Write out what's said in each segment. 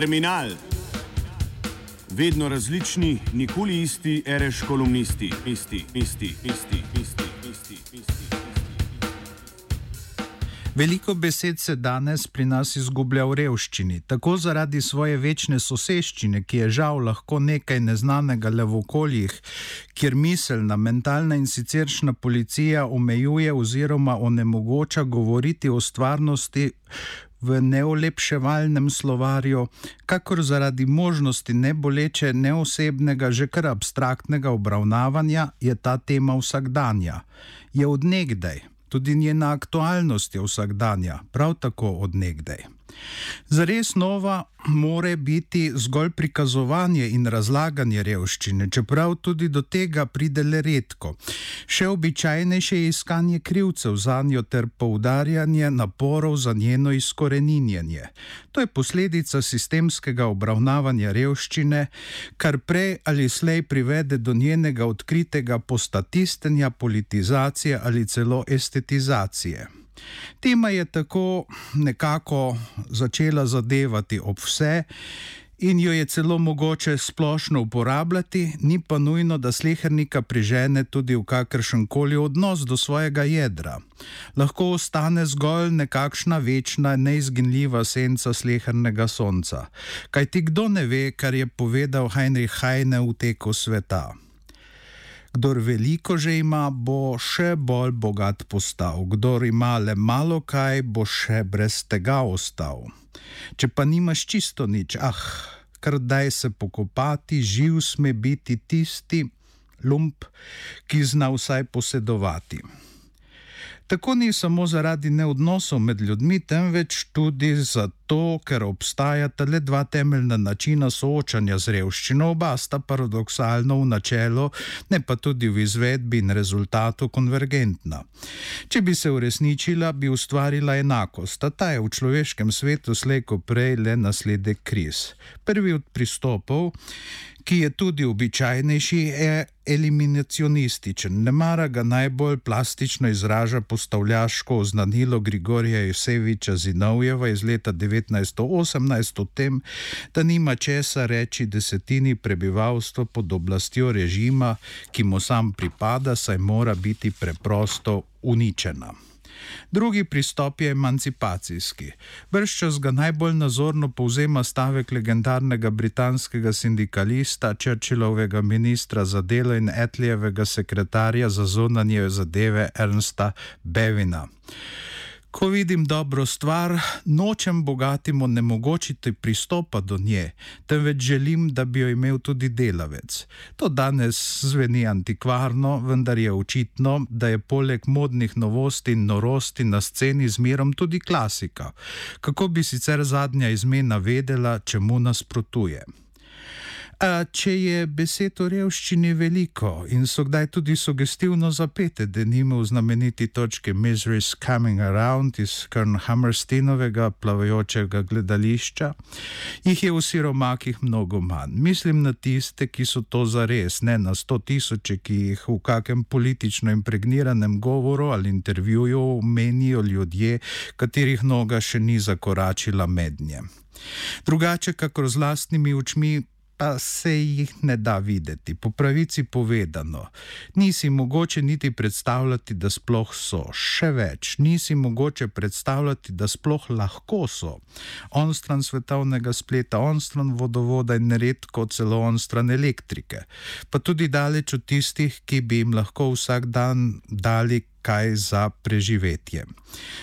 Terminal. Vedno različni, nikoli isti, reš kolumnisti, isti, isti, isti, isti, isti, isti. Veliko besed se danes pri nas izgublja v revščini, tako zaradi svoje večne soseščine, ki je žal lahko nekaj neznanega le v okoljih, kjer miselna, mentalna in siceršna policija omejuje oziroma onemogoča govoriti o stvarnosti v neolepševalnem slovarju, kakor zaradi možnosti neboleče, neosebnega, že kar abstraktnega obravnavanja, je ta tema vsakdanja. Je odnegdaj, tudi njena aktualnost je vsakdanja, prav tako odnegdaj. Zares nova more biti zgolj prikazovanje in razlaganje revščine, čeprav tudi do tega pride le redko. Še običajnejše je iskanje krivcev za njo ter poudarjanje naporov za njeno izkoreninjenje. To je posledica sistemskega obravnavanja revščine, kar prej ali slej privede do njenega odkritega postatistenja, politizacije ali celo estetizacije. Tema je tako nekako začela zadevati ob vse in jo je celo mogoče splošno uporabljati, ni pa nujno, da slehernika prižene tudi v kakršen koli odnos do svojega jedra. Lahko ostane zgolj nekakšna večna, neizginljiva senca slehernega sonca. Kaj ti kdo ne ve, kar je povedal Heinrich Heine v teku sveta? Kdor veliko že ima, bo še bolj bogat postal, kdor ima le malo kaj, bo še brez tega ostal. Če pa nimaš čisto nič, ah, kar daj se pokopati, živ sme biti tisti lump, ki zna vsaj posedovati. Tako ni samo zaradi neodnosov med ljudmi, temveč tudi zato, ker obstajata le dva temeljna načina soočanja z revščino, oba sta paradoksalno v načelu, ne pa tudi v izvedbi in rezultatu konvergentna. Če bi se uresničila, bi ustvarila enakost, a ta je v človeškem svetu slejko prej le nasledek kriz. Prvi od pristopov ki je tudi običajnejši, je eliminacionističen. Ne mara ga najbolj plastično izraža postavljaško oznanilo Grigorija Joseviča Zinovjeva iz leta 1918 o tem, da nima česa reči desetini prebivalstva pod oblastjo režima, ki mu sam pripada, saj mora biti preprosto uničena. Drugi pristop je emancipacijski. Brščas ga najbolj nazorno povzema stavek legendarnega britanskega sindikalista, Churchillovega ministra za delo in Etlijevega sekretarja za zunanje zadeve Ernsta Bevina. Ko vidim dobro stvar, nočem bogatim onemogočiti pristopa do nje, temveč želim, da bi jo imel tudi delavec. To danes zveni antikvarno, vendar je očitno, da je poleg modnih novosti in norosti na sceni z mirom tudi klasika. Kako bi sicer zadnja izmena vedela, čemu nasprotuje? Če je besed o revščini veliko in so kdaj tudi sugestivno zapete, da nima v znameniti točki Misery's Coming Around iz Kern Hammersteinovega plavajočega gledališča, jih je v siromakih mnogo manj. Mislim na tiste, ki so to zares, ne na sto tisoče, ki jih v kakem politično impregniranem govoru ali intervjuju menijo ljudje, katerih noga še ni zakoračila mednje. Drugače, kakor z lastnimi očmi pa se jih ne da videti. Po pravici povedano, nisi mogoče niti predstavljati, da sploh so. Še več, nisi mogoče predstavljati, da sploh lahko so. On stran svetovnega spleta, on stran vodovoda in neredko celo on stran elektrike. Pa tudi daleč od tistih, ki bi jim lahko vsak dan dali. Kaj za preživetje.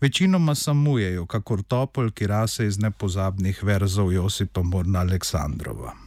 Večinoma samujejo, kakor topol, ki rase iz nepozabnih verzov Josipa Morna Aleksandrova.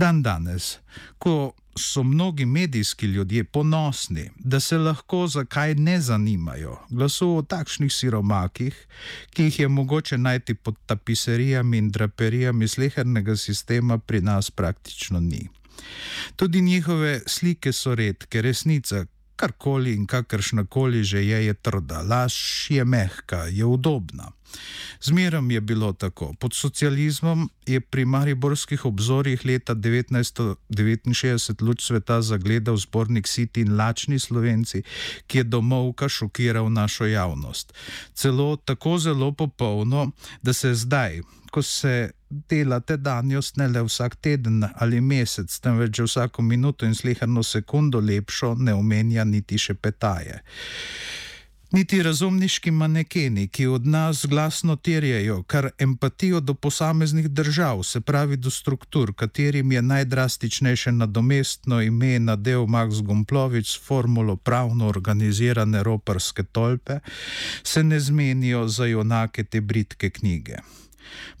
Dan danes, ko so mnogi medijski ljudje ponosni, da se lahko zakaj ne zanimajo, glasujo o takšnih siromakih, ki jih je mogoče najti pod tapiserijami in draperijami slehernega sistema, pri nas praktično ni. Tudi njihove slike so redke, resnica, karkoli in kakršna koli že je, je trda, laž je mehka, je udobna. Zmerom je bilo tako. Pod socializmom je pri mariborskih obzorjih leta 1969 luč sveta zagledal zbornik Siti in Lačni Slovenci, ki je domovka šokiral našo javnost. Celo tako zelo popolno, da se zdaj, ko se delate danjost ne le vsak teden ali mesec, temveč že vsako minuto in slehrno sekundo lepšo, ne omenja niti še petaje. Niti razumniški manekeni, ki od nas glasno terjajo kar empatijo do posameznih držav, se pravi do struktur, katerim je najdrastičnejše nadomestno ime na del Max Gomplovič s formulo pravno organizirane roparske tolpe, se ne zmenijo za junake te britke knjige.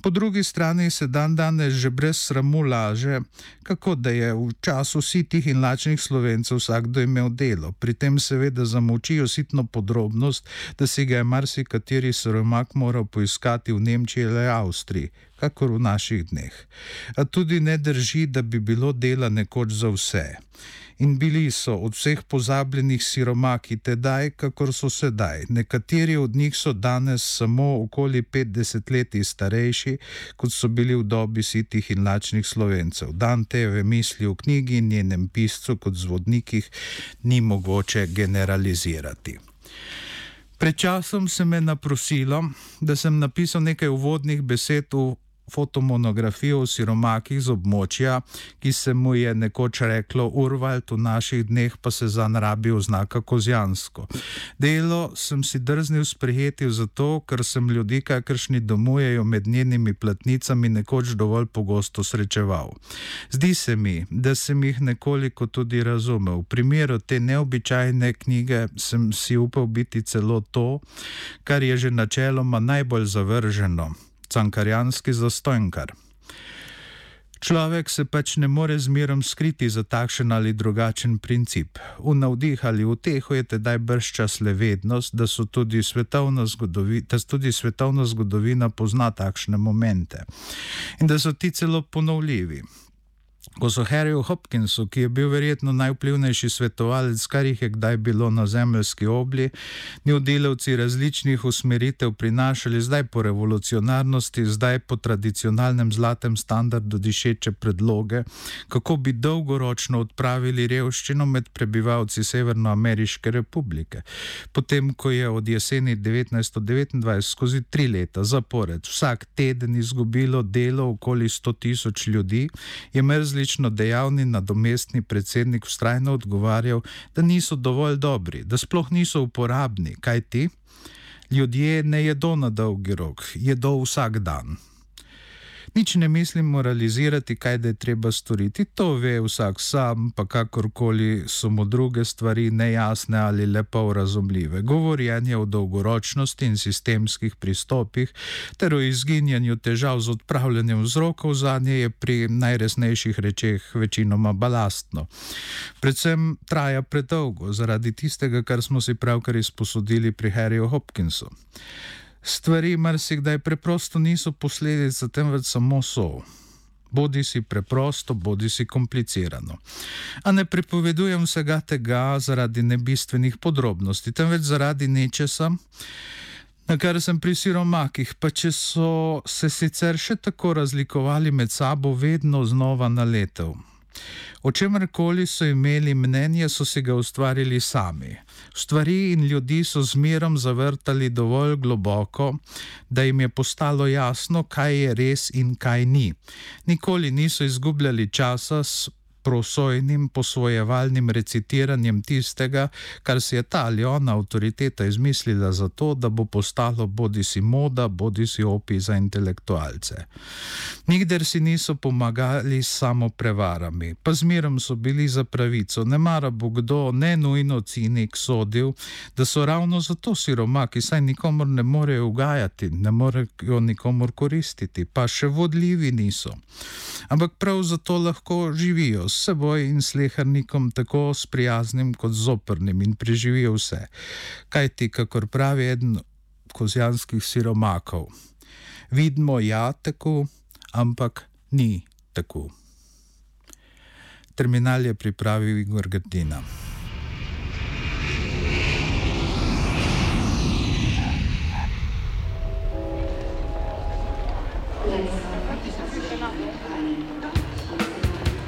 Po drugi strani se dan danes že brez sramu laže, kako da je v času sitih in lačnih slovencev vsakdo imel delo. Pri tem seveda zamočijo sitno podrobnost, da si ga je marsikateri sromak moral poiskati v Nemčiji ali Avstriji, kakor v naših dneh. A tudi ne drži, da bi bilo dela nekoč za vse in bili so od vseh pozabljenih siromaki tedaj, kakor so sedaj. Nekateri od njih so danes samo okoli 50 let starejši, kot so bili v dobi sitih in lačnih slovencev. Dan teve misli v knjigi in njenem piscu kot zvodnikih ni mogoče generalizirati. Pred časom se me naprosilo, da sem napisal nekaj uvodnih besed v fotomonografijo o siromakih z območja, ki se mu je nekoč reklo Urvald, v naših dneh pa se zanrabi oznaka Kozjansko. Delo sem si drznil sprejeti zato, ker sem ljudi, kakršni domujejo med njenimi platnicami, nekoč dovolj pogosto srečeval. Zdi se mi, da sem jih nekoliko tudi razumel. V primeru te neobičajne knjige sem si upal biti celo to, kar je že načeloma najbolj zavrženo cankarjanski zastojenkar. Človek se pač ne more zmerom skriti za takšen ali drugačen princip. V navdih ali v tehu je tedaj brščas le vednost, da, tudi zgodovi, da tudi svetovna zgodovina pozna takšne momente in da so ti celo ponovljivi. Ko so Harryju Hopkinsu, ki je bil verjetno najvplivnejši svetovalec, kar jih je kdaj bilo na zemeljski obli, njudelavci različnih usmeritev prinašali zdaj po revolucionarnosti, zdaj po tradicionalnem zlatem standardu dišeče predloge, kako bi dolgoročno odpravili revščino med prebivalci Severnoameriške republike. Potem, ko je od jeseni 1929 skozi tri leta zapored vsak teden izgubilo delo okoli 100 tisoč ljudi, je mrzli politično dejavni nadomestni predsednik vztrajno odgovarjal, da niso dovolj dobri, da sploh niso uporabni, kaj ti? Ljudje ne jedo na dolgi rok, jedo vsak dan. Nič ne mislim moralizirati, kaj da je treba storiti, to ve vsak sam, pa kakorkoli so mu druge stvari nejasne ali lepo razumljive. Govorjenje o dolgoročnosti in sistemskih pristopih ter o izginjanju težav z odpravljanjem vzrokov za nje je pri najresnejših rečeh večinoma balastno. Predvsem traja predolgo zaradi tistega, kar smo si pravkar izposodili pri Harryju Hopkinsu stvari marsikdaj preprosto niso posledica, temveč samo so. Bodi si preprosto, bodi si komplicirano. A ne prepovedujem vsega tega zaradi nebistvenih podrobnosti, temveč zaradi nečesa, na kar sem pri siromakih, pa če so se sicer še tako razlikovali med sabo, vedno znova naletel. O čemer koli so imeli mnenje, so si ga ustvarili sami. Stvari in ljudi so zmerom zavrtali dovolj globoko, da jim je postalo jasno, kaj je res in kaj ni. Nikoli niso izgubljali časa s prosojnim posvojevalnim recitiranjem tistega, kar si je ta ali ona avtoriteta izmislila za to, da bo postalo bodi si moda, bodi si opi za intelektualce. Nikder si niso pomagali samo prevarami, pa zmerom so bili za pravico. Ne mara bo kdo, ne nujno cinik, sodil, da so ravno zato siromaki, saj nikomor ne morejo ugajati, ne morejo nikomor koristiti, pa še vodljivi niso. Ampak prav zato lahko živijo s seboj in slehrnikom, tako sprijaznim kot zoprnim in preživijo vse. Kaj ti, kakor pravi eden kozjanskih siromakov, vidimo ja tako, ampak ni tako. Terminal je pripravil Igor Grdina.